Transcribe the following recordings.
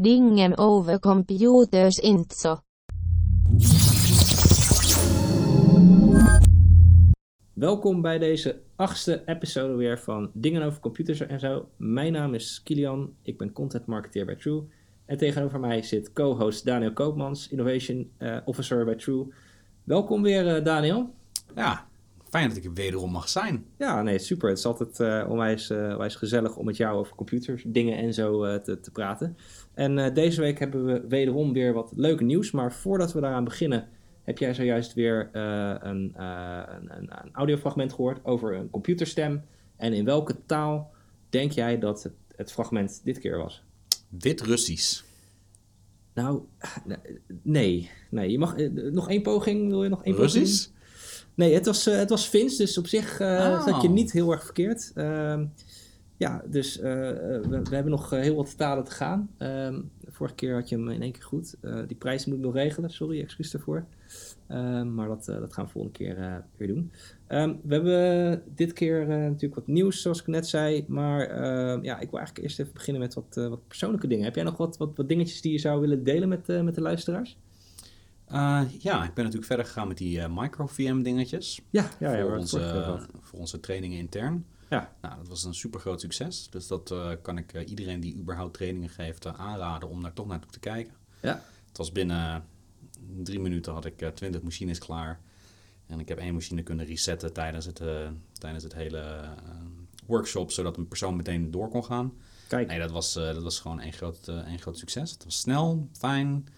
Dingen over computers inte så. Welkom bij deze achtste episode weer van Dingen over computers en zo. Mijn naam is Kilian, ik ben content marketeer bij True. En tegenover mij zit co-host Daniel Koopmans, Innovation eh, Officer bij True. Welkom weer eh, Daniel. Ja, fijn dat ik er wederom mag zijn. Ja, nee, super. Het is altijd eh, onwijs, eh, onwijs gezellig om met jou over computers, dingen en zo eh, te, te praten. En deze week hebben we wederom weer wat leuke nieuws. Maar voordat we daaraan beginnen, heb jij zojuist weer een, een, een, audiofragment gehoord over een computerstem. En in welke taal denk jij dat het, het fragment dit keer was? Wit-Russisch. Nou, nee. Nee, je mag nog één poging. Wil je nog één poging? Nee, het was, eh, het was Fins, dus op zich Oh. zat je niet heel erg verkeerd. Ehm, ja, dus eh, we, we hebben nog heel wat talen te gaan. Ehm, vorige keer had je hem in één keer goed. Die prijs moet ik nog regelen, sorry, excuus daarvoor. Ehm, maar dat, dat gaan we volgende keer weer doen. We hebben dit keer natuurlijk wat nieuws, zoals ik net zei. Maar ja, ik wil eigenlijk eerst even beginnen met wat, wat persoonlijke dingen. Heb jij nog wat, wat, wat dingetjes die je zou willen delen met, met de luisteraars? Eh, ja, ik ben natuurlijk verder gegaan met die eh, micro-VM dingetjes. Ja, ja, ja. voor, onze, voor onze trainingen intern. Ja. Nou, dat was een super groot succes. Dus dat eh, kan ik iedereen die überhaupt trainingen geeft aanraden om daar toch naartoe te kijken. Ja. Het was binnen drie minuten had ik twintig machines klaar. En ik heb één machine kunnen resetten tijdens het, tijdens het hele workshop, zodat een persoon meteen door kon gaan. Kijk. Nee, dat was, dat was gewoon één groot, één groot succes. Het was snel, fijn.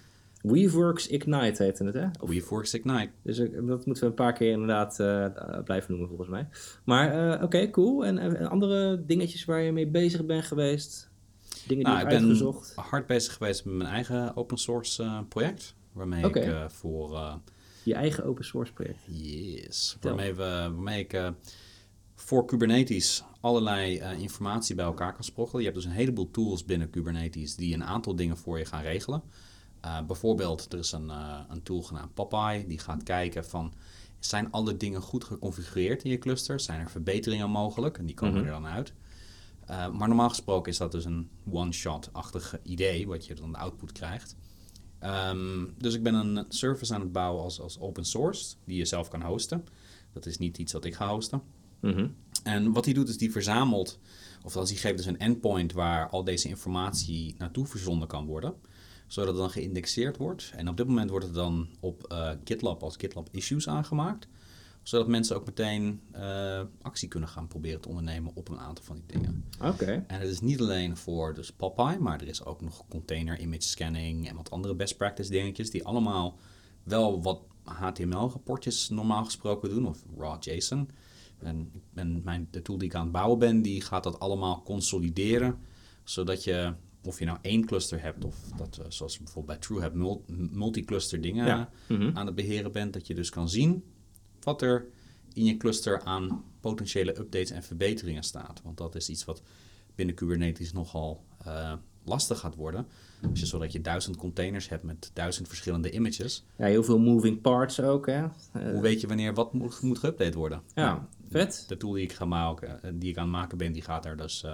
Weaveworks Ignite heette het, hè? Of- WeForce Ignite. dus eh, dat moeten we een paar keer inderdaad eh, eh, blijven noemen, volgens mij. Maar oké, cool. En, andere dingetjes waar je mee bezig bent geweest? Dingen die Nou, je ik ben uitgezocht? hard bezig geweest met mijn eigen open source project. Waarmee ik voor Je eigen open source project. Yes. Waarmee, we, waarmee ik voor Kubernetes allerlei informatie bij elkaar kan sprokkelen. Je hebt dus een heleboel tools binnen Kubernetes die een aantal dingen voor je gaan regelen. Eh, bijvoorbeeld, er is een, eh, een tool genaamd Popeye die gaat kijken van... Zijn alle dingen goed geconfigureerd in je cluster? Zijn er verbeteringen mogelijk? En die komen Mhm. er dan uit. Eh, maar normaal gesproken is dat dus een one-shot-achtig idee, wat je dan de output krijgt. Ehm, dus ik ben een service aan het bouwen als, als open source, die je zelf kan hosten. Dat is niet iets wat ik ga hosten. Mhm. En wat hij doet is die verzamelt, of als die geeft dus een endpoint waar al deze informatie naartoe verzonden kan worden, zodat het dan geïndexeerd wordt. En op dit moment wordt het dan op eh, GitLab als GitLab issues aangemaakt, zodat mensen ook meteen eh, actie kunnen gaan proberen te ondernemen op een aantal van die dingen. Oké. En het is niet alleen voor dus Popeye, maar er is ook nog container image scanning en wat andere best practice dingetjes die allemaal wel wat HTML-rapportjes normaal gesproken doen, of raw JSON. En, en mijn, de tool die ik aan het bouwen ben, die gaat dat allemaal consolideren, zodat je, of je nou één cluster hebt, of dat, eh, zoals je bijvoorbeeld bij True hebt, mul- multi-cluster dingen Ja. Mhm. aan het beheren bent, dat je dus kan zien wat er in je cluster aan potentiële updates en verbeteringen staat. Want dat is iets wat binnen Kubernetes nogal eh, lastig gaat worden. Als je zodat je duizend containers hebt met duizend verschillende images. Ja, heel veel moving parts ook, hè? Hoe weet je wanneer wat moet, moet geüpdate worden? ja, vet. De tool die ik ga maken, eh, die ik aan het maken ben, die gaat daar dus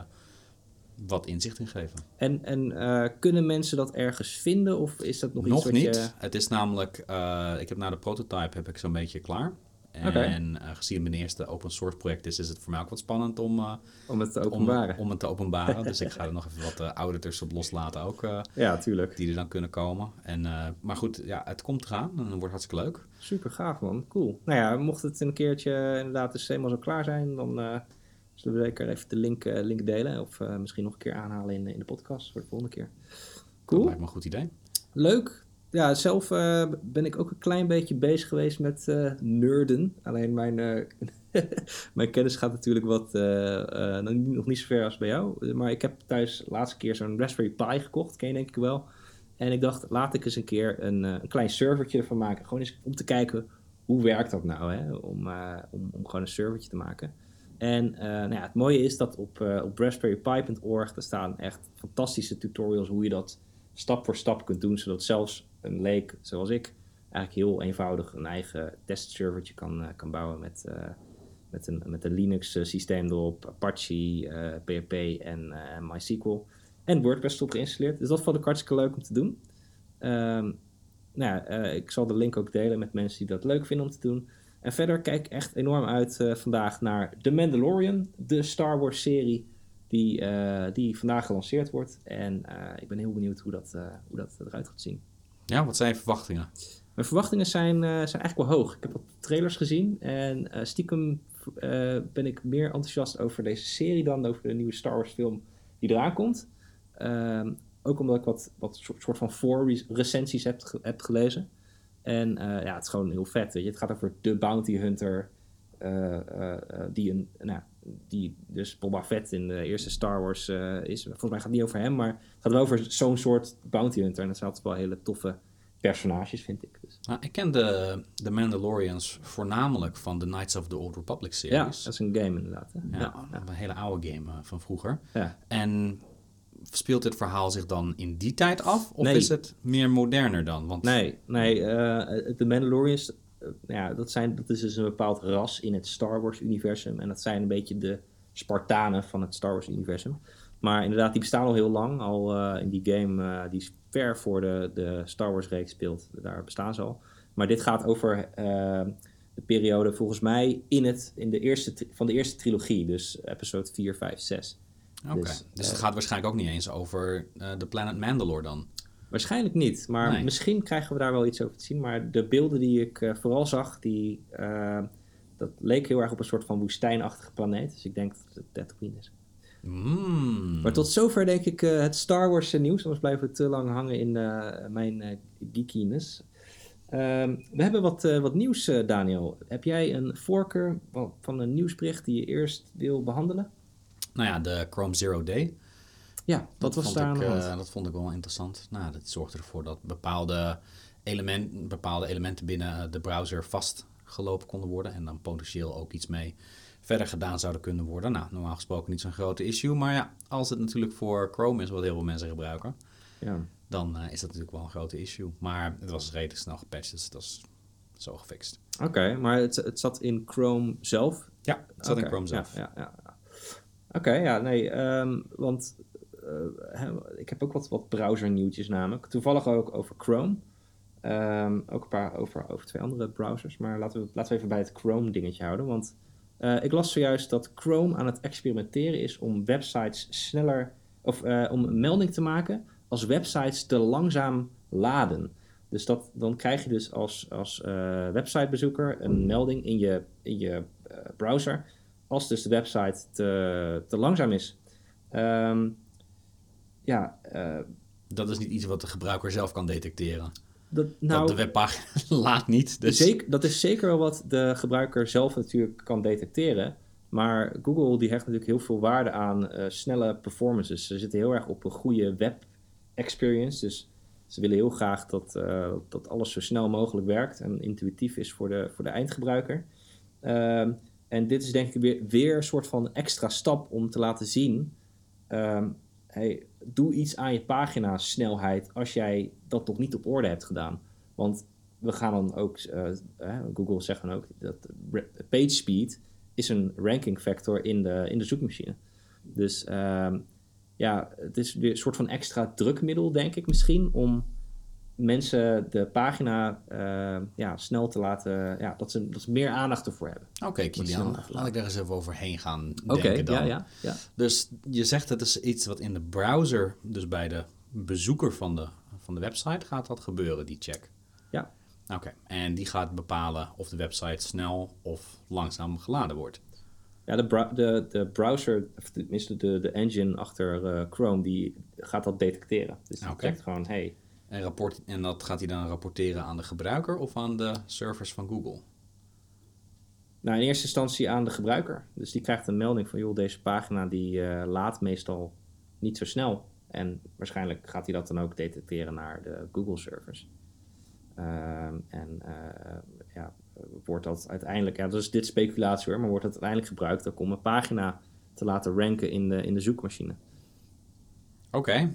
wat inzicht in geven. En, en eh, kunnen mensen dat ergens vinden? Of is dat nog, iets Nog wat niet. je... Het is namelijk, eh, ik heb na de prototype heb ik zo'n beetje klaar. En eh, gezien mijn eerste open source project is, is het voor mij ook wat spannend om, Om het te openbaren? om het te openbaren. dus ik ga er nog even wat auditors op loslaten ook, Ja, tuurlijk. die er dan kunnen komen. En, maar goed, ja, het komt eraan en het wordt hartstikke leuk. Super gaaf, man. Cool. Nou ja, mocht het een keertje inderdaad dus helemaal zo klaar zijn, dan zullen we zeker even de link, eh, link delen. Of eh, misschien nog een keer aanhalen in, in de podcast voor de volgende keer. Dat Cool. lijkt me een goed idee. Leuk. Ja, zelf eh, ben ik ook een klein beetje bezig geweest met eh nerden. Alleen mijn, mijn kennis gaat natuurlijk wat nog niet- zo ver als bij jou. Maar ik heb thuis de laatste keer zo'n Raspberry Pi gekocht, ken je denk ik wel. En ik dacht, laat ik eens een keer een, een klein servertje ervan maken. Gewoon eens om te kijken, hoe werkt dat nou? Hè? Om, om, om gewoon een servertje te maken. En eh, nou ja, het mooie is dat op, eh, op raspberrypi.org daar staan echt fantastische tutorials hoe je dat stap voor stap kunt doen, zodat zelfs een leek zoals ik eigenlijk heel eenvoudig een eigen testservertje kan, eh, kan bouwen met, met, een, met een Linux systeem erop, Apache, PHP en MySQL. En WordPress erop geïnstalleerd. Dus dat vond ik hartstikke leuk om te doen. Ehm, nou ja, ik zal de link ook delen met mensen die dat leuk vinden om te doen. En verder kijk ik echt enorm uit eh, vandaag naar The Mandalorian, de Star Wars serie die, eh, die vandaag gelanceerd wordt. En eh, ik ben heel benieuwd hoe dat, hoe dat eruit gaat zien. Ja, wat zijn je verwachtingen? Mijn verwachtingen zijn, zijn eigenlijk wel hoog. Ik heb wat trailers gezien en stiekem ben ik meer enthousiast over deze serie dan over de nieuwe Star Wars film die eraan komt. Ehm, ook omdat ik wat, wat soort, van voor-recensies heb, heb gelezen. En eh, ja, het is gewoon heel vet. Weet je. Het gaat over de bounty hunter eh, eh, die, een, nou, die dus Boba Fett in de eerste Star Wars is. Volgens mij gaat het niet over hem, maar het gaat wel over zo'n soort bounty hunter. En dat zijn altijd wel hele toffe personages, vind ik. Dus. Nou, ik ken de, de Mandalorians voornamelijk van de Knights of the Old Republic Ja, series. dat is een game inderdaad. Hè? Ja, Ja, ja, een hele oude game van vroeger. ja. En speelt dit verhaal zich dan in die tijd af? Of Nee. is het meer moderner dan? Want Nee, nee eh, de Mandalorians, eh, ja, dat, zijn, dat is dus een bepaald ras in het Star Wars-universum. En dat zijn een beetje de Spartanen van het Star Wars-universum. Maar inderdaad, die bestaan al heel lang. Al eh, in die game, die ver voor de, de Star Wars-reeks speelt. Daar bestaan ze al. Maar dit gaat over de periode, volgens mij, in het, in de eerste, van de eerste trilogie. Dus episode 4, 5, 6. Oké, dus, dus, het eh, gaat waarschijnlijk ook niet eens over eh, de planet Mandalore dan. Waarschijnlijk niet, maar Nee. misschien krijgen we daar wel iets over te zien. Maar de beelden die ik eh, vooral zag, die, eh, dat leek heel erg op een soort van woestijnachtige planeet. Dus ik denk dat het Tatooine is. Mm. Maar tot zover denk ik eh, het Star Wars eh, nieuws. Anders blijven we te lang hangen in eh, mijn eh geekiness. Ehm, we hebben wat, eh, wat nieuws, eh, Daniel. Heb jij een voorkeur van een nieuwsbericht die je eerst wil behandelen? Nou ja, de Chrome Zero Day. Ja, wat was daar ik, eh, dat vond ik wel interessant. Nou, dat zorgde ervoor dat bepaalde, element, bepaalde elementen binnen de browser vastgelopen konden worden. En dan potentieel ook iets mee verder gedaan zouden kunnen worden. Nou, normaal gesproken niet zo'n grote issue. Maar ja, als het natuurlijk voor Chrome is, wat heel veel mensen gebruiken, Ja. dan eh, is dat natuurlijk wel een grote issue. Maar het was redelijk snel gepatcht, dus dat is zo gefixt. Oké, maar het, het zat in Chrome zelf. Ja, het zat in Chrome zelf. Ja, ja, Oké, ja, nee, ehm, want eh, ik heb ook wat, wat browser nieuwtjes namelijk. Toevallig ook over Chrome. Ehm, ook een paar over, over twee andere browsers. Maar laten we, laten we even bij het Chrome dingetje houden. Want eh, ik las zojuist dat Chrome aan het experimenteren is om websites sneller... Of eh, om een melding te maken als websites te langzaam laden. Dus dat, dan krijg je dus als, als websitebezoeker een melding in je, in je browser als dus de website te, te langzaam is. Ehm, ja, eh, Dat is niet iets wat de gebruiker zelf kan detecteren. dat, dat nou, de webpagina laat niet. Dus zeker, dat is zeker wel wat de gebruiker zelf natuurlijk kan detecteren. Maar Google die hecht natuurlijk heel veel waarde aan eh, snelle performances. Ze zitten heel erg op een goede web experience. Dus ze willen heel graag dat, eh, dat alles zo snel mogelijk werkt en intuïtief is voor de, voor de eindgebruiker. Ehm, en dit is denk ik weer, weer een soort van extra stap om te laten zien. ehm, hey, doe iets aan je pagina snelheid als jij dat nog niet op orde hebt gedaan. Want we gaan dan ook, eh, Google zegt dan ook dat page speed is een ranking factor in de, in de zoekmachine. Dus ehm, ja, het is weer een soort van extra drukmiddel, denk ik misschien, om mensen de pagina eh, ja, snel te laten, ja, dat ze, dat ze meer aandacht ervoor hebben. Oké, Kilian, snel laat ik daar eens even overheen gaan Oké, denken dan. ja, ja, ja. Dus je zegt het is iets wat in de browser, dus bij de bezoeker van de, van de website, gaat dat gebeuren, die check. Ja. Oké, en die gaat bepalen of de website snel of langzaam geladen wordt. Ja, de, de, de browser, of tenminste de, de engine achter eh, Chrome, die gaat dat detecteren. Dus die checkt gewoon, hey, En, rapport, en dat gaat hij dan rapporteren aan de gebruiker of aan de servers van Google? Nou, in eerste instantie aan de gebruiker. Dus die krijgt een melding van, joh, deze pagina die eh, laat meestal niet zo snel. En waarschijnlijk gaat hij dat dan ook detecteren naar de Google-servers. Ehm, en eh, ja, wordt dat uiteindelijk, ja, dat is dit speculatie hoor, maar wordt dat uiteindelijk gebruikt ook om een pagina te laten ranken in de, in de zoekmachine. Oké,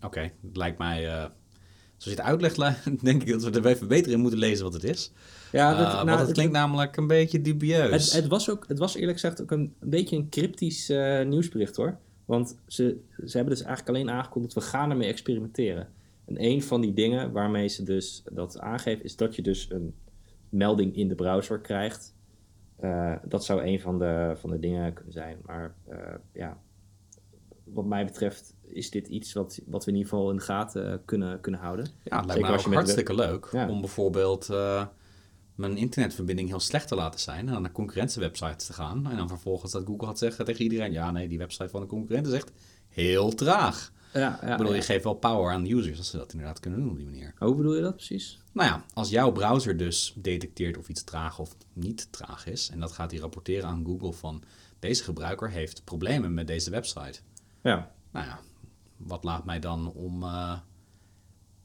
oké. Het lijkt mij, eh, zoals je het uitlegt, denk ik dat we er even beter in moeten lezen wat het is. Ja, Eh, dat, want nou, het het- klinkt namelijk een beetje dubieus. Het, het, was ook, het was eerlijk gezegd ook een, een beetje een cryptisch eh, nieuwsbericht hoor. Want ze, ze hebben dus eigenlijk alleen aangekondigd, we gaan ermee experimenteren. En een van die dingen waarmee ze dus dat aangeven, is dat je dus een melding in de browser krijgt. Eh, dat zou een van de, van de dingen kunnen zijn. Maar eh, ja, wat mij betreft is dit iets wat, wat we in ieder geval in de gaten eh, kunnen, kunnen houden. Ja, het lijkt me als met hartstikke leuk Ja. om bijvoorbeeld eh, mijn internetverbinding heel slecht te laten zijn en dan naar concurrentiewebsites te gaan. En dan vervolgens dat Google gaat zeggen tegen iedereen, ja nee, die website van de concurrent is echt heel traag. Ja, ja, ik bedoel, ja. je geeft wel power aan de users als ze dat inderdaad kunnen doen op die manier. Hoe bedoel je dat precies? Nou ja, als jouw browser dus detecteert of iets traag of niet traag is, en dat gaat hij rapporteren aan Google van deze gebruiker heeft problemen met deze website. Ja, Nou ja, wat laat mij dan om eh,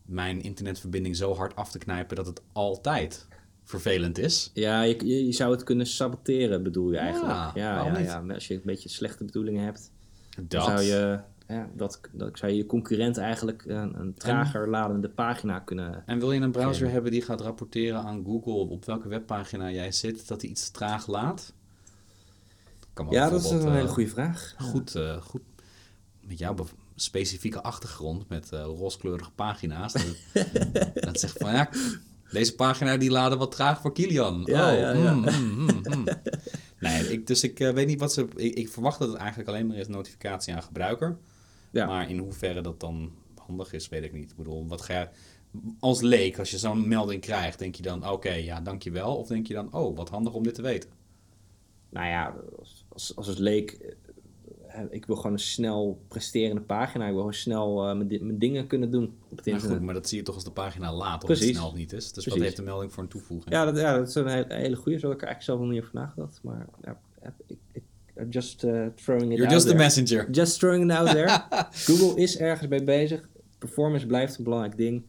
mijn internetverbinding zo hard af te knijpen dat het altijd vervelend is? ja je, je, je zou het kunnen saboteren, bedoel je eigenlijk. Ja, Ja, ja, niet? ja, Maar Als je een beetje slechte bedoelingen hebt, Dat. dan zou je, ja, dat, dat zou je je concurrent eigenlijk een, een trager ladende pagina kunnen... En wil je een browser hebben die gaat rapporteren aan Google op welke webpagina jij zit, dat hij iets traag laat? Kan Ja, dat is een hele eh, goede vraag. Goed, eh, goed met jouw specifieke achtergrond met eh rooskleurige pagina's. Dat, dat zegt van ja, deze pagina die laden wat traag voor Kilian. Ja, oh, ja, ja. mm, mm, mm, mm. Nee, ik, dus ik eh, weet niet wat ze. Ik, ik verwacht dat het eigenlijk alleen maar is notificatie aan gebruiker. Ja. Maar in hoeverre dat dan handig is, weet ik niet. Ik bedoel, wat ga je. Als leek, als je zo'n melding krijgt, denk je dan: oké, ja, dankjewel. Of denk je dan: oh, wat handig om dit te weten. Nou ja, als, als, het leek, ik wil gewoon een snel presterende pagina. Ik wil gewoon snel eh, mijn, di- mijn dingen kunnen doen op het Maar internet. goed, maar dat zie je toch als de pagina laat, of het snel of niet is. Dus wat Precies. heeft de melding voor een toevoeging? Ja, dat, ja, dat is een hele, hele goede. Zo had ik er eigenlijk zelf nog niet over nagedacht. Maar ja, ik, ik, just eh, throwing it You're out just the there. messenger. Just throwing it out there. Google is ergens mee bezig. Performance blijft een belangrijk ding.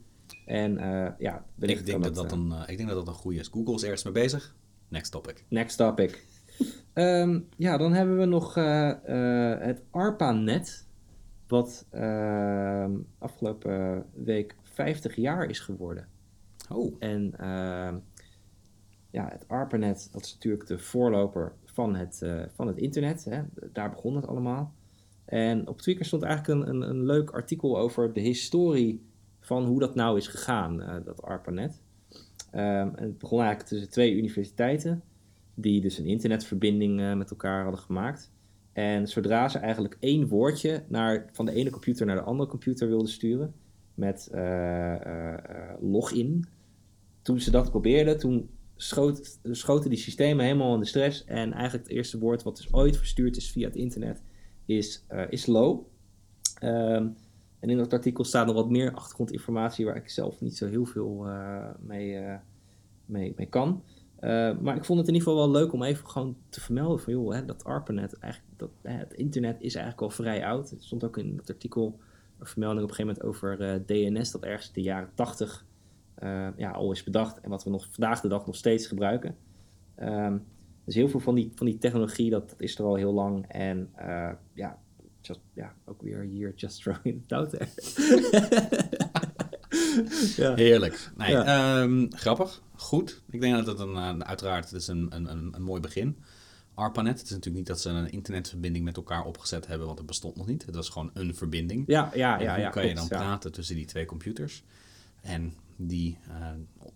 En eh, ja, Ik denk dat dat, eh, een, eh, ik denk dat dat een goede is. Google is ergens mee bezig. Next topic. Next topic. Ehm, ja, dan hebben we nog eh, eh, het ARPANET. Wat ehm, afgelopen week 50 jaar is geworden. Oh, En ehm, ja, het ARPANET, dat is natuurlijk de voorloper van het, eh, van het internet. Hè. Daar begon het allemaal. En op Twitter stond eigenlijk een, een, een leuk artikel over de historie van hoe dat nou is gegaan, dat ARPANET. En het begon eigenlijk tussen twee universiteiten, die dus een internetverbinding eh, met elkaar hadden gemaakt. En zodra ze eigenlijk één woordje naar, van de ene computer naar de andere computer wilden sturen, met eh, eh, login, toen ze dat probeerden, toen schoot, schoten die systemen helemaal in de stress. En eigenlijk het eerste woord wat dus ooit verstuurd is via het internet is, is low. Ehm, en in dat artikel staat nog wat meer achtergrondinformatie waar ik zelf niet zo heel veel mee, mee, mee kan. Eh, maar ik vond het in ieder geval wel leuk om even gewoon te vermelden van joh, hè, dat ARPANET, eigenlijk, dat, hè, het internet is eigenlijk al vrij oud. Er stond ook in het artikel een vermelding op een gegeven moment over eh, DNS, dat ergens in de jaren 80 eh, ja, al is bedacht en wat we nog vandaag de dag nog steeds gebruiken. Ehm, dus heel veel van die, van die technologie, dat, dat is er al heel lang. En ja, ja, ook weer hier, just throwing it out there. ja. heerlijk. Nee, Ja. ehm, grappig. Goed. Ik denk dat het een, eh, uiteraard het is een, een, een, mooi begin. ARPANET, het is natuurlijk niet dat ze een internetverbinding met elkaar opgezet hebben, want het bestond nog niet. Het was gewoon een verbinding. Ja, ja, En ja. hoe ja, kan je dan praten tussen die twee computers? En die, eh,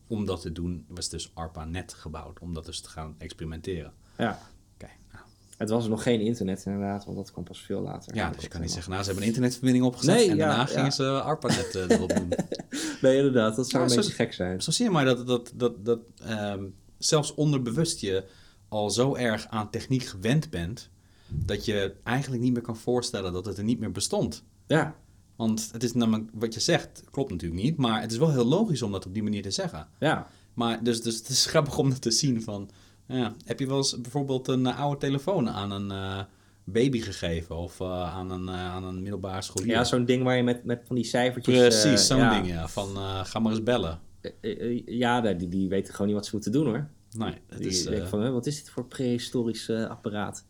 om dat te doen, was dus ARPANET gebouwd, om dat dus te gaan experimenteren. Ja. Het was nog geen internet inderdaad, want dat kwam pas veel later. ja, dus je kan niet zeggen, nou, ze hebben een internetverbinding opgezet Nee, en ja, daarna ja. gingen ze ARPANET eh, erop doen. Nee, inderdaad, dat zou Nou, een zo- beetje gek zijn. Zo zie je maar dat, dat, dat, dat ehm, zelfs onderbewust je al zo erg aan techniek gewend bent, dat je eigenlijk niet meer kan voorstellen dat het er niet meer bestond. Ja, Want het is namelijk, wat je zegt, klopt natuurlijk niet, maar het is wel heel logisch om dat op die manier te zeggen. ja. Maar dus, dus het is grappig om dat te zien van, ja, heb je wel eens bijvoorbeeld een eh, oude telefoon aan een eh, baby gegeven of eh, aan, een, aan een middelbare scholier? ja zo'n ding waar je met, met van die cijfertjes... Precies, zo'n ja. ding ja, van eh, ga maar eens bellen. Ja, die, die weten gewoon niet wat ze moeten doen hoor. Nee, het Die is, denken eh, van, wat is dit voor prehistorisch eh, apparaat?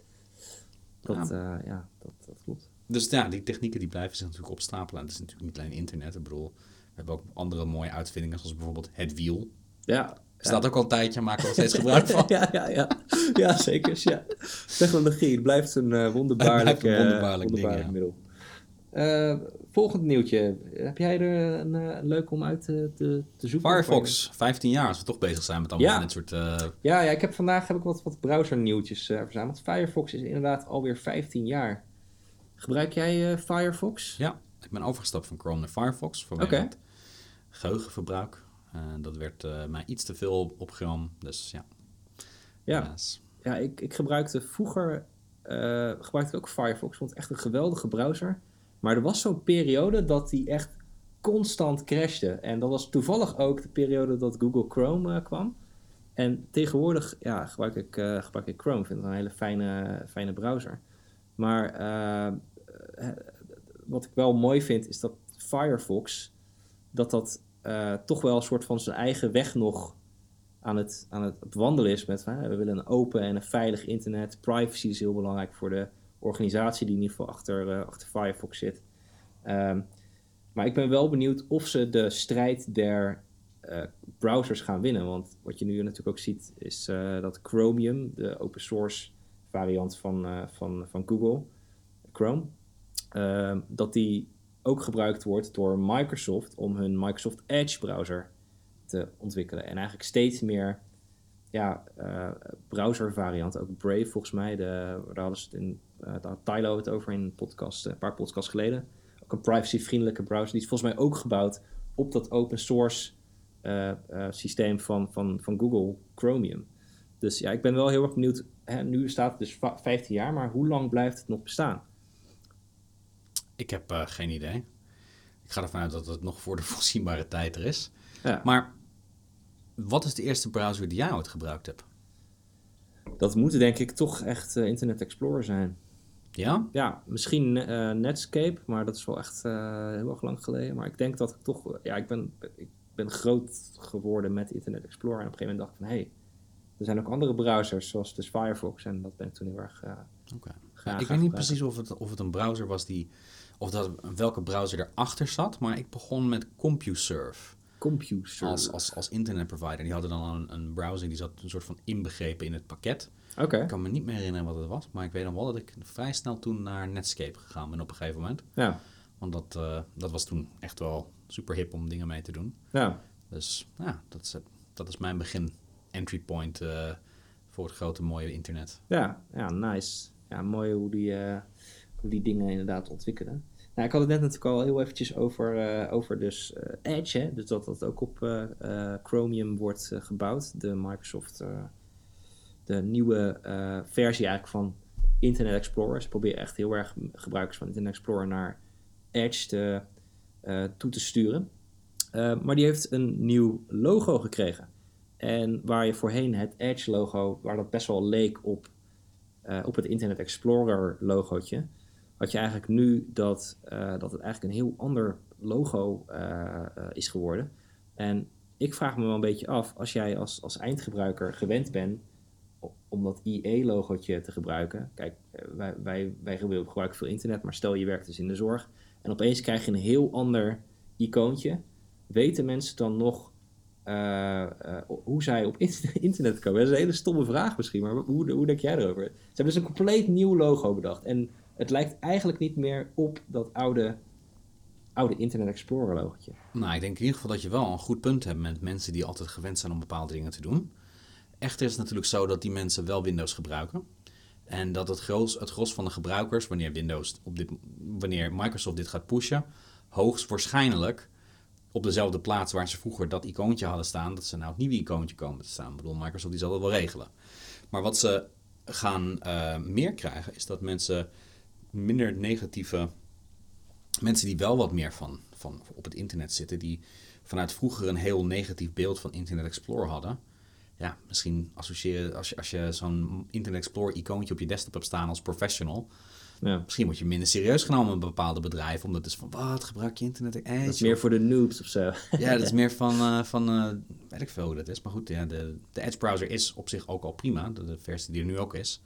Dat, ja, ja dat, dat klopt. Dus ja, die technieken die blijven zich natuurlijk opstapelen. En het is natuurlijk niet alleen internet. Ik bedoel, we hebben ook andere mooie uitvindingen, zoals bijvoorbeeld het wiel. Ja, Bestaat ook al een tijdje, maken we er nog steeds gebruik van. ja, ja, ja. ja, zeker. Ja. Technologie het blijft een eh, wonderbaarlijk, Het blijft een eh, wonderbaarlijk ding, middel. Eh, volgend nieuwtje. Heb jij er een, een leuk om uit te, te, te zoeken? Firefox, 15 jaar, als we toch bezig zijn met allemaal Ja. dit soort... Ja, ja, ik heb vandaag heb ik wat, wat browsernieuwtjes eh, verzameld. Firefox is inderdaad alweer 15 jaar. Gebruik jij Firefox? ja, ik ben overgestapt van Chrome naar Firefox Oké. het geheugenverbruik. Eh, dat werd eh, mij iets te veel op, gram, dus ja. Ja, helaas. ja ik, ik gebruikte vroeger eh, gebruikte ik ook Firefox. Ik vond het echt een geweldige browser. Maar er was zo'n periode dat die echt constant crashte. En dat was toevallig ook de periode dat Google Chrome kwam. En tegenwoordig ja, gebruik, ik, eh, gebruik ik Chrome. Ik vind het een hele fijne, fijne browser. Maar wat ik wel mooi vind is dat Firefox... dat dat eh, toch wel een soort van zijn eigen weg nog aan het, aan het wandelen is met we willen een open en een veilig internet. Privacy is heel belangrijk voor de organisatie die in ieder geval achter, eh, achter Firefox zit. Ehm, maar ik ben wel benieuwd of ze de strijd der eh, browsers gaan winnen. Want wat je nu natuurlijk ook ziet is dat Chromium, de open source variant van, van, van Google, Chrome, ehm, dat die ook gebruikt wordt door Microsoft om hun Microsoft Edge browser te ontwikkelen. En eigenlijk steeds meer ja, eh browservarianten. Ook Brave volgens mij. De, daar hadden ze het in, daar had Tylo het over in een, podcast, eh, een paar podcasts geleden. Ook een privacy-vriendelijke browser. Die is volgens mij ook gebouwd op dat open source systeem van, van, van Google, Chromium. Dus ja, ik ben wel heel erg benieuwd. Hè, nu staat het dus va- 15 jaar, maar hoe lang blijft het nog bestaan? Ik heb eh, geen idee. Ik ga ervan uit dat het nog voor de voorzienbare tijd er is. Ja. Maar wat is de eerste browser die jij ooit gebruikt hebt? Dat moet denk ik toch echt eh, Internet Explorer zijn. Ja? Ja, misschien eh, Netscape, maar dat is wel echt heel erg lang geleden. Maar ik denk dat ik toch, ja, ik ben, ik ben groot geworden met Internet Explorer. En op een gegeven moment dacht ik van, hé, hey, er zijn ook andere browsers, zoals dus Firefox. En dat ben ik toen heel erg Ja, ik weet niet gebruiken. precies of het, of het een browser was die... Of dat, welke browser erachter zat, maar ik begon met CompuServe Computer. als, als, als internetprovider. Die hadden dan een, een browser die zat een soort van inbegrepen in het pakket. Oké, Ik kan me niet meer herinneren wat het was, maar ik weet nog wel dat ik vrij snel toen naar Netscape gegaan ben op een gegeven moment. ja. Want dat, eh, dat was toen echt wel super hip om dingen mee te doen. ja. Dus ja, dat is, dat is mijn begin entry point eh, voor het grote mooie internet. Ja, ja, nice. Ja, mooi hoe die, eh, hoe die dingen inderdaad ontwikkelen. Nou, ik had het net natuurlijk al heel eventjes over, eh, over dus eh, Edge, dus dat dat ook op eh, Chromium wordt gebouwd. De Microsoft, de nieuwe versie eigenlijk van Internet Explorer. Ze proberen echt heel erg gebruikers van Internet Explorer naar Edge te, toe te sturen. Maar die heeft een nieuw logo gekregen. En waar je voorheen het Edge logo, waar dat best wel leek op, op het Internet Explorer logootje, had je eigenlijk nu dat, eh, dat het eigenlijk een heel ander logo eh, eh, is geworden. En ik vraag me wel een beetje af, als jij als, als eindgebruiker gewend bent om dat IE-logootje te gebruiken. Kijk, wij, wij, wij gebruiken veel internet, maar stel je werkt dus in de zorg. En opeens krijg je een heel ander icoontje. Weten mensen dan nog hoe zij op in- internet komen? Dat is een hele stomme vraag misschien, maar hoe, hoe denk jij erover? Ze hebben dus een compleet nieuw logo bedacht. En het lijkt eigenlijk niet meer op dat oude, oude Internet Explorer logotje. Nou, ik denk in ieder geval dat je wel een goed punt hebt met mensen die altijd gewend zijn om bepaalde dingen te doen. Echter is het natuurlijk zo dat die mensen wel Windows gebruiken. En dat het gros, het gros van de gebruikers, wanneer Windows op dit, wanneer Microsoft dit gaat pushen, hoogstwaarschijnlijk op dezelfde plaats waar ze vroeger dat icoontje hadden staan, dat ze nou het nieuwe icoontje komen te staan. Ik bedoel, Microsoft die zal dat wel regelen. Maar wat ze gaan eh, meer krijgen, is dat mensen minder negatieve mensen die wel wat meer van, van op het internet zitten, die vanuit vroeger een heel negatief beeld van Internet Explorer hadden. Ja, misschien associëren als je, als je zo'n Internet Explorer icoontje op je desktop hebt staan als professional. Ja. Misschien word je minder serieus genomen in bepaalde bedrijven. Omdat het is van, wat gebruik je internet? Edge? Dat is meer voor de noobs of zo. Ja, dat is meer van, eh, van eh, weet ik veel hoe dat is. Maar goed, ja, de, de Edge browser is op zich ook al prima. De, de versie die er nu ook is.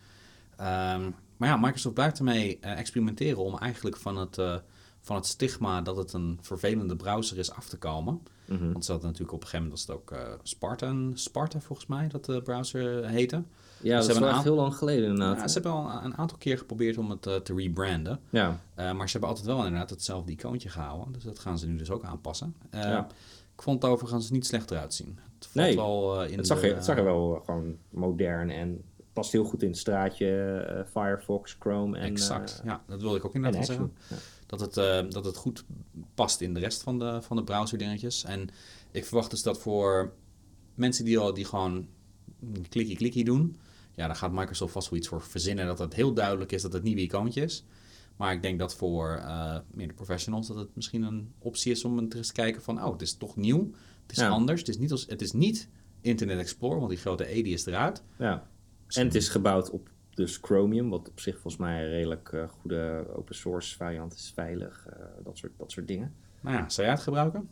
Ehm, maar ja, Microsoft blijft ermee eh, experimenteren om eigenlijk van het, eh, van het stigma dat het een vervelende browser is af te komen. Mhm. Want ze hadden natuurlijk op een gegeven moment was het ook eh, Spartan, Sparta volgens mij, dat de browser heette. Ja, Ze dat is hebben wel een echt aan- heel lang geleden inderdaad. Ja, ze hebben al een aantal keer geprobeerd om het te rebranden. Ja, maar ze hebben altijd wel inderdaad hetzelfde icoontje gehouden. Dus dat gaan ze nu dus ook aanpassen. Ja. Ik vond het overigens niet slecht eruit zien. Het Nee, wel in het zag, de- er, het zag er wel gewoon modern en past heel goed in het straatje. eh, Firefox, Chrome en... Exact, eh, ja. Dat wilde ik ook inderdaad zeggen. Ja. Dat het, eh, dat het goed past in de rest van de, van de browser dingetjes. En ik verwacht dus dat voor mensen die, al, die gewoon klikkie klikkie doen... Ja, daar gaat Microsoft vast wel iets voor verzinnen. Dat het heel duidelijk is dat het nieuwe icoontje is. Maar ik denk dat voor meer de professionals dat het misschien een optie is om eens te kijken van... Oh, het is toch nieuw. Het is Ja. anders. Het is, niet als, het is niet Internet Explorer, want die grote E die is eruit. Ja. En het is gebouwd op dus Chromium, wat op zich volgens mij een redelijk eh, goede open source variant is, veilig, eh, dat, soort, dat soort dingen. Nou ja, zou jij het gebruiken?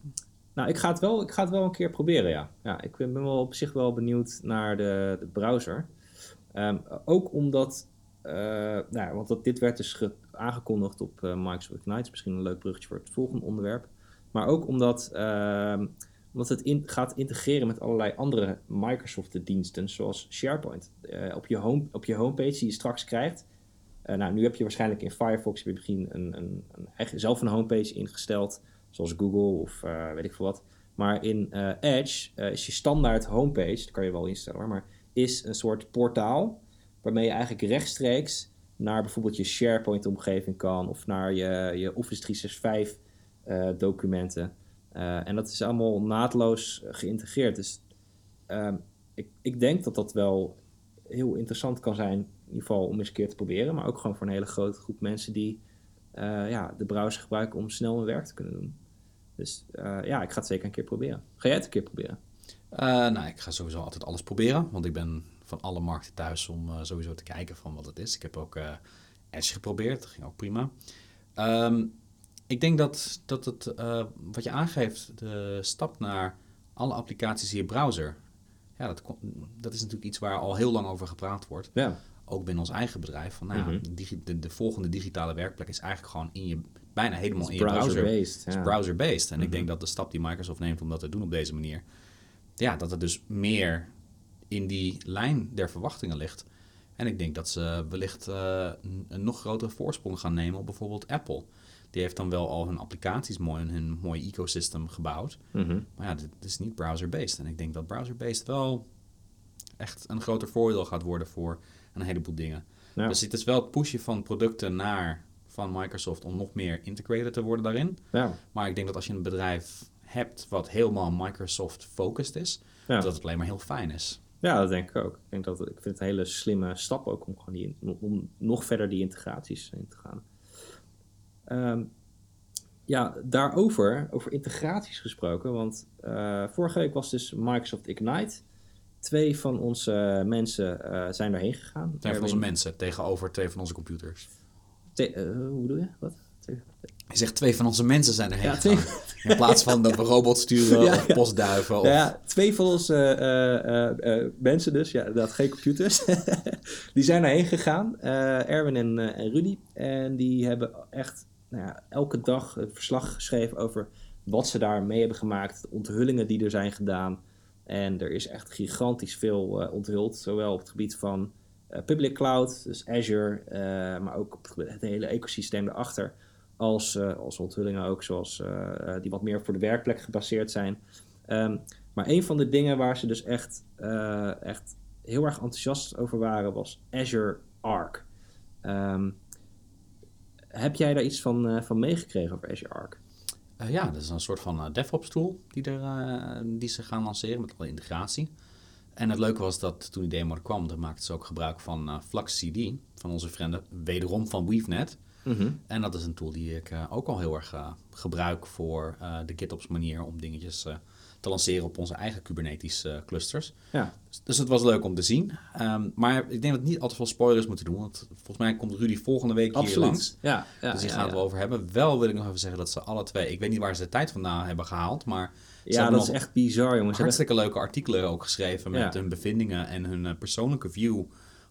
Nou, ik ga het wel, ik ga het wel een keer proberen, ja. ja ik ben wel op zich wel benieuwd naar de, de browser. Ehm, ook omdat, eh, nou, ja, want dat, dit werd dus ge- aangekondigd op Microsoft Ignite. Misschien een leuk bruggetje voor het volgende onderwerp. Maar ook omdat, ehm, omdat het in, gaat integreren met allerlei andere Microsoft-diensten, zoals SharePoint. Eh, op, je home, op je homepage die je straks krijgt. Eh, nou, nu heb je waarschijnlijk in Firefox heb je misschien een, een, een zelf een homepage ingesteld, zoals Google of eh, weet ik veel wat. Maar in Edge is je standaard homepage, dat kan je wel instellen hoor, maar is een soort portaal waarmee je eigenlijk rechtstreeks naar bijvoorbeeld je SharePoint-omgeving kan of naar je, je Office 365 eh, documenten. Eh, en dat is allemaal naadloos eh, geïntegreerd. Dus ehm, ik, ik denk dat dat wel heel interessant kan zijn, in ieder geval om eens een keer te proberen, maar ook gewoon voor een hele grote groep mensen die eh, ja, de browser gebruiken om snel hun werk te kunnen doen. Dus ja, ik ga het zeker een keer proberen. Ga jij het een keer proberen? Nou, ik ga sowieso altijd alles proberen, want ik ben van alle markten thuis om sowieso te kijken van wat het is. Ik heb ook Edge geprobeerd, dat ging ook prima. Ehm, ik denk dat, dat het, eh, wat je aangeeft, de stap naar alle applicaties in je browser, ja, dat, dat is natuurlijk iets waar al heel lang over gepraat wordt. Ja. Ook binnen ons eigen bedrijf. Van, nou, Mhm. de digi- de, de volgende digitale werkplek is eigenlijk gewoon in je, bijna helemaal in je browser. Browser-based. Ja. browser-based. En ik Mhm. denk dat de stap die Microsoft neemt om dat te doen op deze manier, ja, dat het dus meer in die lijn der verwachtingen ligt. En ik denk dat ze wellicht eh, een nog grotere voorsprong gaan nemen op bijvoorbeeld Apple. Die heeft dan wel al hun applicaties mooi in hun mooie ecosystem gebouwd. Mhm. Maar ja, dit is niet browser-based. En ik denk dat browser-based wel echt een groter voordeel gaat worden voor een heleboel dingen. Ja. Dus het is wel het pushen van producten naar van Microsoft om nog meer integrated te worden daarin. Ja. Maar ik denk dat als je een bedrijf hebt wat helemaal Microsoft-focused is, Ja. dat het alleen maar heel fijn is. ja, dat denk ik ook. Ik, denk dat, ik vind het een hele slimme stap ook om, gewoon die, om nog verder die integraties in te gaan. Ehm, ja, daarover, over integraties gesproken, want eh, vorige week was dus Microsoft Ignite. Twee van onze mensen eh, zijn daarheen gegaan. Twee van onze mensen tegenover twee van onze computers. Te- eh, hoe bedoel je? Wat? Je zegt twee van onze mensen zijn erheen Ja, twee- gegaan. In plaats van dat we robots sturen Ja, of postduiven. Of... Ja, twee van onze mensen dus, ja, dat geen computers, die zijn daarheen gegaan, Erwin en, en Rudy. En die hebben echt nou ja, elke dag een verslag geschreven over wat ze daar mee hebben gemaakt, de onthullingen die er zijn gedaan. En er is echt gigantisch veel eh, onthuld, zowel op het gebied van eh, public cloud, dus Azure, eh, maar ook op het, hele ecosysteem erachter. Als, als onthullingen ook, zoals die wat meer voor de werkplek gebaseerd zijn. Ehm, maar een van de dingen waar ze dus echt, echt heel erg enthousiast over waren, was Azure Arc. Ehm, heb jij daar iets van, eh, van meegekregen over Azure Arc? Eh, ja, dat is een soort van eh, DevOps tool die, er, die ze gaan lanceren met alle integratie. En het leuke was dat toen die demo er kwam, dan maakten ze ook gebruik van Flux CD, van onze vrienden, wederom van WeaveNet. En dat is een tool die ik ook al heel erg gebruik voor de GitOps manier om dingetjes te lanceren op onze eigen Kubernetes eh, clusters. Ja, Dus, dus het was leuk om te zien. Ehm, maar ik denk dat we niet al te veel spoilers moeten doen, want volgens mij komt Rudy volgende week hier langs. Ja, ja, dus die gaan het ja. wel over hebben. Wel wil ik nog even zeggen dat ze alle twee, ik weet niet waar ze de tijd vandaan hebben gehaald, maar ze Ja, dat is echt bizar, jongens. Ze hebben- hartstikke leuke artikelen ook geschreven met Ja. hun bevindingen en hun eh, persoonlijke view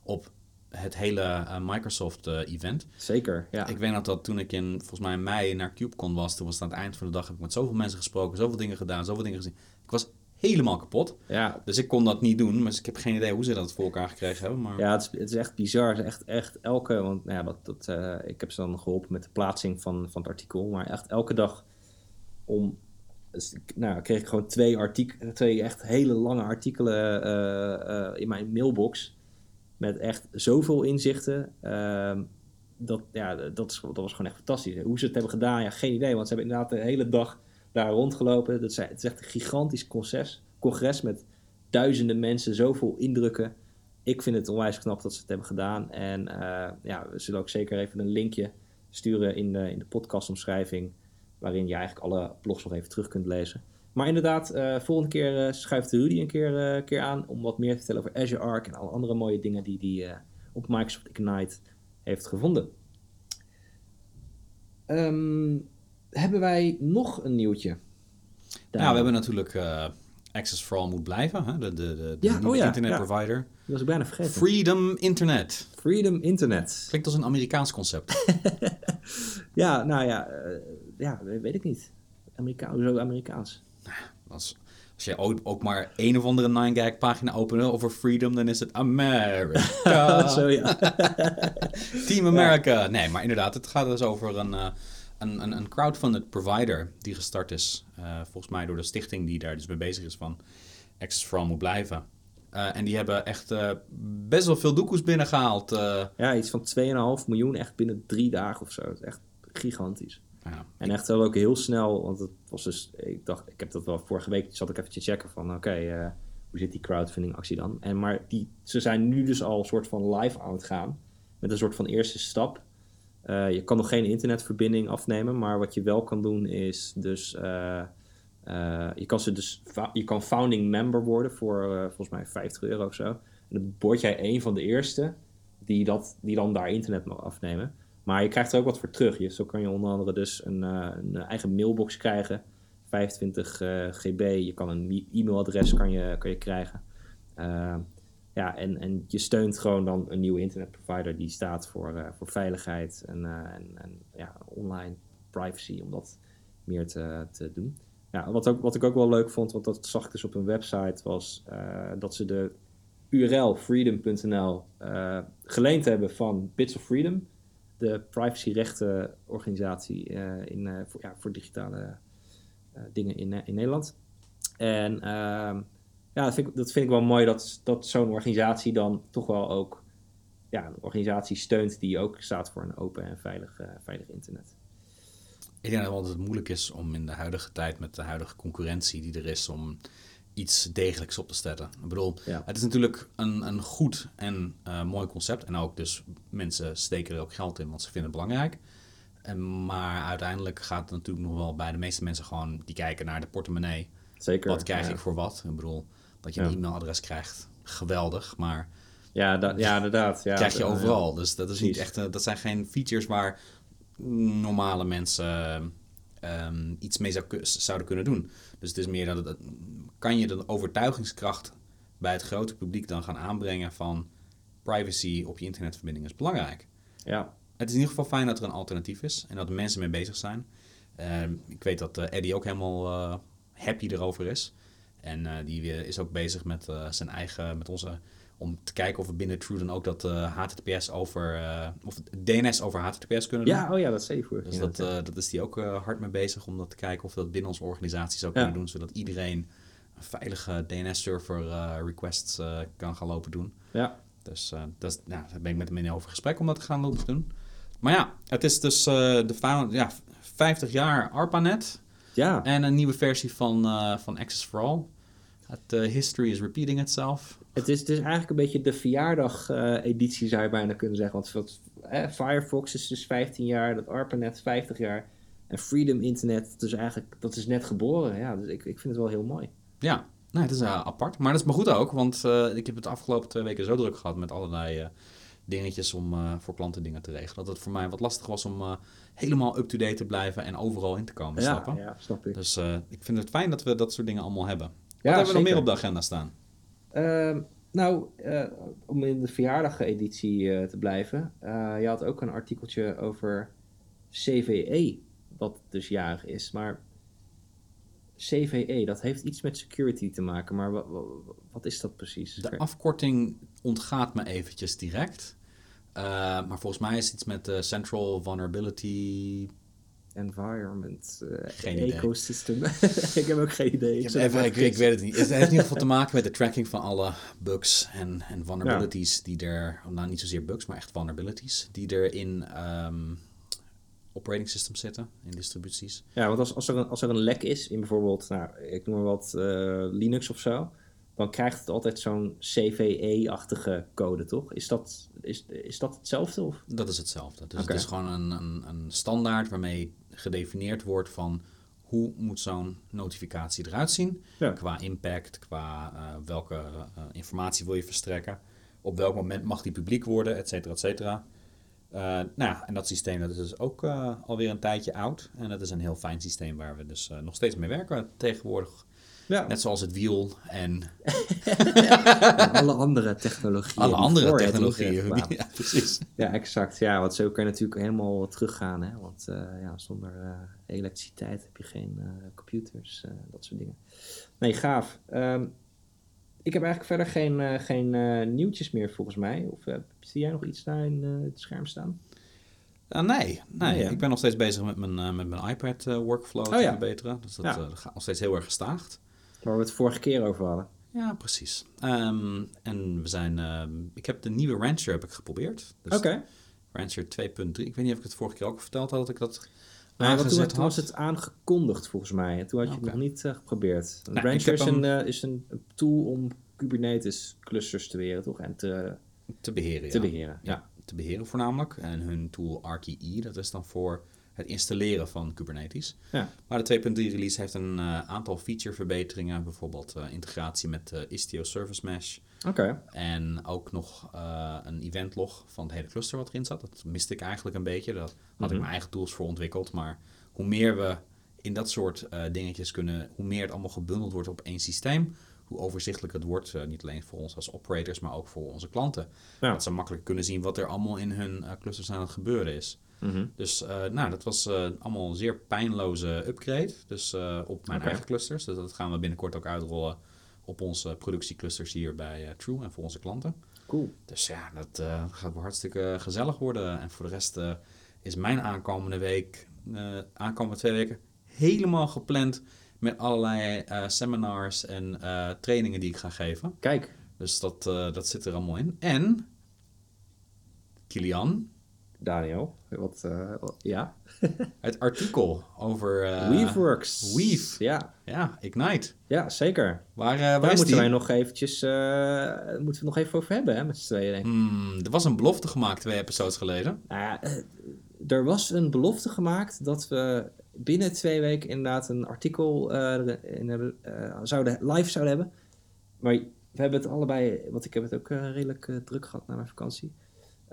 op het hele eh, Microsoft-event. Zeker, ja. Ik weet nog dat toen ik in, volgens mij in mei naar CubeCon was, toen was het aan het eind van de dag, heb ik met zoveel mensen gesproken, zoveel dingen gedaan, zoveel dingen gezien. Ik was helemaal kapot. ja, Dus ik kon dat niet doen, dus ik heb geen idee hoe ze dat voor elkaar gekregen hebben. Maar Ja, het is, het is echt bizar. Het is echt, echt elke, want nou ja, dat, dat, eh, ik heb ze dan geholpen met de plaatsing van, van het artikel. Maar echt elke dag om, dus nou, kreeg ik gewoon twee, artikelen, twee echt hele lange artikelen eh, eh, in mijn mailbox. Met echt zoveel inzichten. Ehm, dat, ja, dat, is, dat was gewoon echt fantastisch. Hoe ze het hebben gedaan, ja, geen idee. Want ze hebben inderdaad de hele dag daar rondgelopen. Dat is, het is echt een gigantisch congres, congres met duizenden mensen, zoveel indrukken ik vind het onwijs knap dat ze het hebben gedaan. En eh, ja, we zullen ook zeker even een linkje sturen in de, in de podcastomschrijving. Waarin je eigenlijk alle blogs nog even terug kunt lezen. Maar inderdaad, eh, volgende keer eh, schuift Rudy een keer, eh, keer aan om wat meer te vertellen over Azure Arc en alle andere mooie dingen die hij op Microsoft Ignite heeft gevonden. Ehm, hebben wij nog een nieuwtje? ja, we hebben natuurlijk Access for All moet blijven, hè? de, de, de, de Ja, nieuwe oh ja, ja. Dat was ik bijna vergeten. Freedom Internet. Freedom Internet. Klinkt als een Amerikaans concept. Ja, nou ja, ja, weet ik niet. Amerikaans, hoezo Amerikaans? Als, als je ook, ook maar een of andere 9gag pagina opent over freedom, dan is het America. Zo ja. Team America. Nee, maar inderdaad, het gaat dus over een, eh, een, een, een crowdfunded provider die gestart is. eh, volgens mij door de stichting die daar dus mee bezig is van Access for All moet blijven. Eh, en die hebben echt best wel veel doekoes binnengehaald. eh. ja, iets van 2,5 miljoen echt binnen drie dagen of zo. Dat is echt gigantisch. En echt wel ook heel snel, want het was dus, ik dacht, ik heb dat wel vorige week, zat ik even te checken van, oké, eh, hoe zit die crowdfunding actie dan? En maar die, ze zijn nu dus al een soort van live aan het gaan, met een soort van eerste stap. Eh, je kan nog geen internetverbinding afnemen, maar wat je wel kan doen is dus, eh, je kan ze dus, je kan founding member worden voor volgens mij 50 euro of zo. En dan word jij een van de eerste die, dat, die dan daar internet mag afnemen. Maar je krijgt er ook wat voor terug. Je, zo kan je onder andere dus een, eh, een eigen mailbox krijgen. 25 eh, GB. Je kan een e-mailadres kan je, kan je krijgen. Eh, ja, en, en je steunt gewoon dan een nieuwe internetprovider die staat voor, eh, voor veiligheid en, eh, en, en ja, online privacy, om dat meer te, te doen. Ja, wat, ook, wat ik ook wel leuk vond, want dat zag ik dus op hun website, was eh, dat ze de URL freedom.nl eh, geleend hebben van Bits of Freedom, de privacyrechtenorganisatie eh in, eh, voor, ja, voor digitale eh, dingen in, in Nederland. En ehm, ja, dat vind, ik, dat vind ik wel mooi dat, dat zo'n organisatie dan toch wel ook ja, een organisatie steunt die ook staat voor een open en veilig, veilig internet. Ik denk dat het moeilijk is om in de huidige tijd met de huidige concurrentie die er is om iets degelijks op te stellen. Ik bedoel, Ja. het is natuurlijk een, een goed en eh, mooi concept. En ook dus mensen steken er ook geld in, want ze vinden het belangrijk. En, maar uiteindelijk gaat het natuurlijk nog wel bij de meeste mensen gewoon die kijken naar de portemonnee. Zeker. Wat krijg ja. ik voor wat? Ik bedoel, dat je een Ja. e-mailadres krijgt, geweldig. Maar Ja, da- ja inderdaad. Ja, krijg je overal. Dus dat is niet echt. eh, Dat zijn geen features waar normale mensen ehm, iets mee zou, zouden kunnen doen. Dus het is meer dat het, kan je de overtuigingskracht bij het grote publiek dan gaan aanbrengen van privacy op je internetverbinding is belangrijk. Ja, Het is in ieder geval fijn dat er een alternatief is en dat mensen mee bezig zijn. Ehm, ik weet dat eh, Eddie ook helemaal eh, happy erover is. En eh, die is ook bezig met zijn eigen, met onze, om te kijken of we binnen True dan ook dat eh, HTTPS over, eh, of DNS over HTTPS kunnen doen. ja oh ja, dat zei je vorige Dus dat, eh, dat is die ook hard mee bezig om dat te kijken of we dat binnen onze organisatie zou Ja. kunnen doen, zodat iedereen een veilige DNS-server requests kan gaan lopen doen. ja. Dus dat is, nou, daar ben ik met hem in over gesprek om dat te gaan lopen doen. Maar ja, het is dus de ja, 50 jaar ARPANET ja. en een nieuwe versie van, van Access for All. Het history is repeating itself. Het is, het is eigenlijk een beetje de verjaardag-editie, zou je bijna kunnen zeggen. Want wat, Firefox is dus 15 jaar, dat ARPANET 50 jaar. En Freedom Internet, is eigenlijk dat is net geboren. Ja, dus ik, ik vind het wel heel mooi. Ja, nee, het is eh, apart. Maar dat is maar goed ook, want eh, ik heb het de afgelopen twee weken zo druk gehad met allerlei eh, dingetjes om eh, voor klanten dingen te regelen. Dat het voor mij wat lastig was om eh, helemaal up-to-date te blijven en overal in te komen Ja, ja, snap ik. Dus eh, ik vind het fijn dat we dat soort dingen allemaal hebben. Wat hebben we nog meer op de agenda staan? Ehm, nou, eh, om in de verjaardageditie eh te blijven. eh, je had ook een artikeltje over CVE, wat dus jarig is. Maar CVE, dat heeft iets met security te maken. Maar wa- wa- wat is dat precies? De afkorting ontgaat me eventjes direct. Maar volgens mij is iets met Central Vulnerability. Environment, eh, Geen ecosystem. ik heb ook geen idee. Ik, even, ik, ik weet het niet. Het heeft in ieder geval te maken met de tracking van alle bugs en, en vulnerabilities die er, nou niet zozeer bugs, maar echt vulnerabilities die er in ehm, operating systems zitten, in distributies. Ja, want als, als, er een, als er een lek is in bijvoorbeeld, nou, ik noem maar wat, eh, Linux of zo, dan krijgt het altijd zo'n CVE-achtige code, toch? Is dat, is, is dat hetzelfde? Of? Dat is hetzelfde. Dus het is gewoon een, een, een standaard waarmee gedefinieerd wordt van hoe moet zo'n notificatie eruit zien. Ja. Qua impact, qua eh, welke eh, informatie wil je verstrekken. Op welk moment mag die publiek worden, et cetera, et cetera. Eh, nou ja, en dat systeem dat is dus ook alweer een tijdje oud. En dat is een heel fijn systeem waar we dus nog steeds mee werken tegenwoordig. Ja, Net zoals het wiel en en alle andere technologieën. alle andere technologieën. Ja, precies. Ja, exact. Ja, want zo kan je natuurlijk helemaal teruggaan. Hè? Want eh, ja, zonder eh, elektriciteit heb je geen eh, computers, eh, dat soort dingen. Nee, gaaf. Ehm, ik heb eigenlijk verder geen, eh, geen eh, nieuwtjes meer volgens mij. Of eh, zie jij nog iets daar in eh, het scherm staan? Uh, nee, nee. Ja. ik ben nog steeds bezig met mijn, eh, met mijn iPad eh, workflow Oh, te ja. verbeteren. Dus dat Ja. eh, gaat nog steeds heel erg gestaagd. Waar we het vorige keer over hadden. Ja, precies. Ehm, en we zijn, ehm, ik heb de nieuwe Rancher heb ik geprobeerd. Dus Oké. Rancher 2.3. Ik weet niet of ik het vorige keer ook verteld had dat ik dat want toen, toen was het aangekondigd volgens mij. En toen had je het nog niet eh, geprobeerd. Nou, Rancher is, een, eh, is een een tool om Kubernetes clusters te beheren, toch? En te, te beheren. te ja. beheren. Ja. Ja, te beheren voornamelijk. En hun tool RKE, dat is dan voor het installeren van Kubernetes. Ja. Maar de 2.3 release heeft een eh, aantal feature verbeteringen. Bijvoorbeeld eh, integratie met eh, Istio Service Mesh. Oké. En ook nog een eventlog van het hele cluster wat erin zat. Dat miste ik eigenlijk een beetje. Daar had ik Mhm. mijn eigen tools voor ontwikkeld. Maar hoe meer we in dat soort dingetjes kunnen, hoe meer het allemaal gebundeld wordt op één systeem, hoe overzichtelijk het wordt. niet alleen voor ons als operators, maar ook voor onze klanten. Ja. Dat ze makkelijk kunnen zien wat er allemaal in hun clusters aan het gebeuren is. Mhm. Dus eh, nou, dat was eh, allemaal een zeer pijnloze upgrade. Dus eh, op mijn eigen clusters. Dus dat gaan we binnenkort ook uitrollen op onze productieclusters hier bij True en voor onze klanten. Cool. Dus ja, dat gaat wel hartstikke gezellig worden. En voor de rest is mijn aankomende week, aankomende twee weken, helemaal gepland met allerlei seminars en trainingen die ik ga geven. Kijk, Dus dat, dat zit er allemaal in. En Kilian, Daniel. Wat, eh, wat- ja? het artikel over eh, Weaveworks. Weave. Ja, Ja, Ignite. ja zeker. Waar, eh, waar Daar is moeten die? wij nog eventjes, moeten we nog even over hebben, hè, met z'n tweeën, denk ik. Hmm, er was een belofte gemaakt twee episodes geleden. Nou er was een belofte gemaakt dat we binnen twee weken inderdaad een artikel in, eh, zouden, live zouden hebben. Maar we hebben het allebei, want ik heb het ook redelijk druk gehad na mijn vakantie.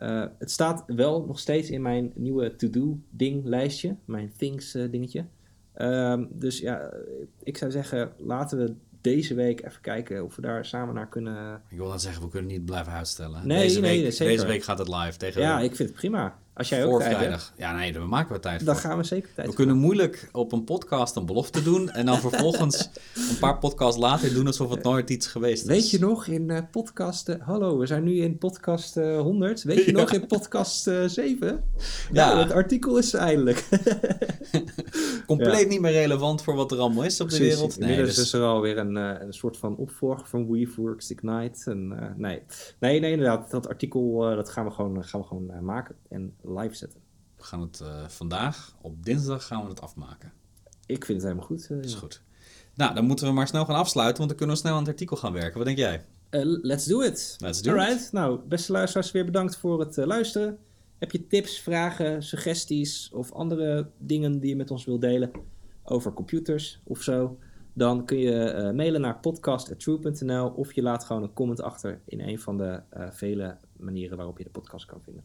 Eh, het staat wel nog steeds in mijn nieuwe to-do ding lijstje, mijn things eh, dingetje. Ehm, dus ja, eh, ik zou zeggen, laten we deze week even kijken of we daar samen naar kunnen. Ik wil net zeggen, we kunnen niet blijven uitstellen. Nee, deze, nee, week, zeker. deze week gaat het live tegen Ja, ik vind het prima. Als jij ook tijd vrijdag. Ja, nee, daar maken we tijd dan voor. gaan we zeker tijd We voor. kunnen moeilijk op een podcast een belofte doen en dan vervolgens een paar podcasts later doen alsof het nooit iets geweest is. Weet je nog in eh, podcast... eh, hallo, we zijn nu in podcast eh, 100. Weet je Ja. nog in podcast eh 7? Ja. Nou, het artikel is eindelijk. Compleet Ja. niet meer relevant voor wat er allemaal is op de wereld. Nee, Inmiddels dus is er alweer een, eh, een soort van opvolger van Weaveworks Ignite. En, eh, nee. nee, nee, inderdaad. Dat artikel eh, dat gaan we gewoon, gaan we gewoon eh, maken en live zetten. we gaan het eh, vandaag, op dinsdag, gaan we het afmaken. Ik vind het helemaal goed. eh, is goed. Nou, dan moeten we maar snel gaan afsluiten, want dan kunnen we snel aan het artikel gaan werken. Wat denk jij? Eh, let's do it. Let's do Alright. Nou, beste luisteraars, weer bedankt voor het luisteren. Heb je tips, vragen, suggesties of andere dingen die je met ons wilt delen over computers of zo? Dan kun je mailen naar podcast.true.nl of je laat gewoon een comment achter in een van de vele manieren waarop je de podcast kan vinden.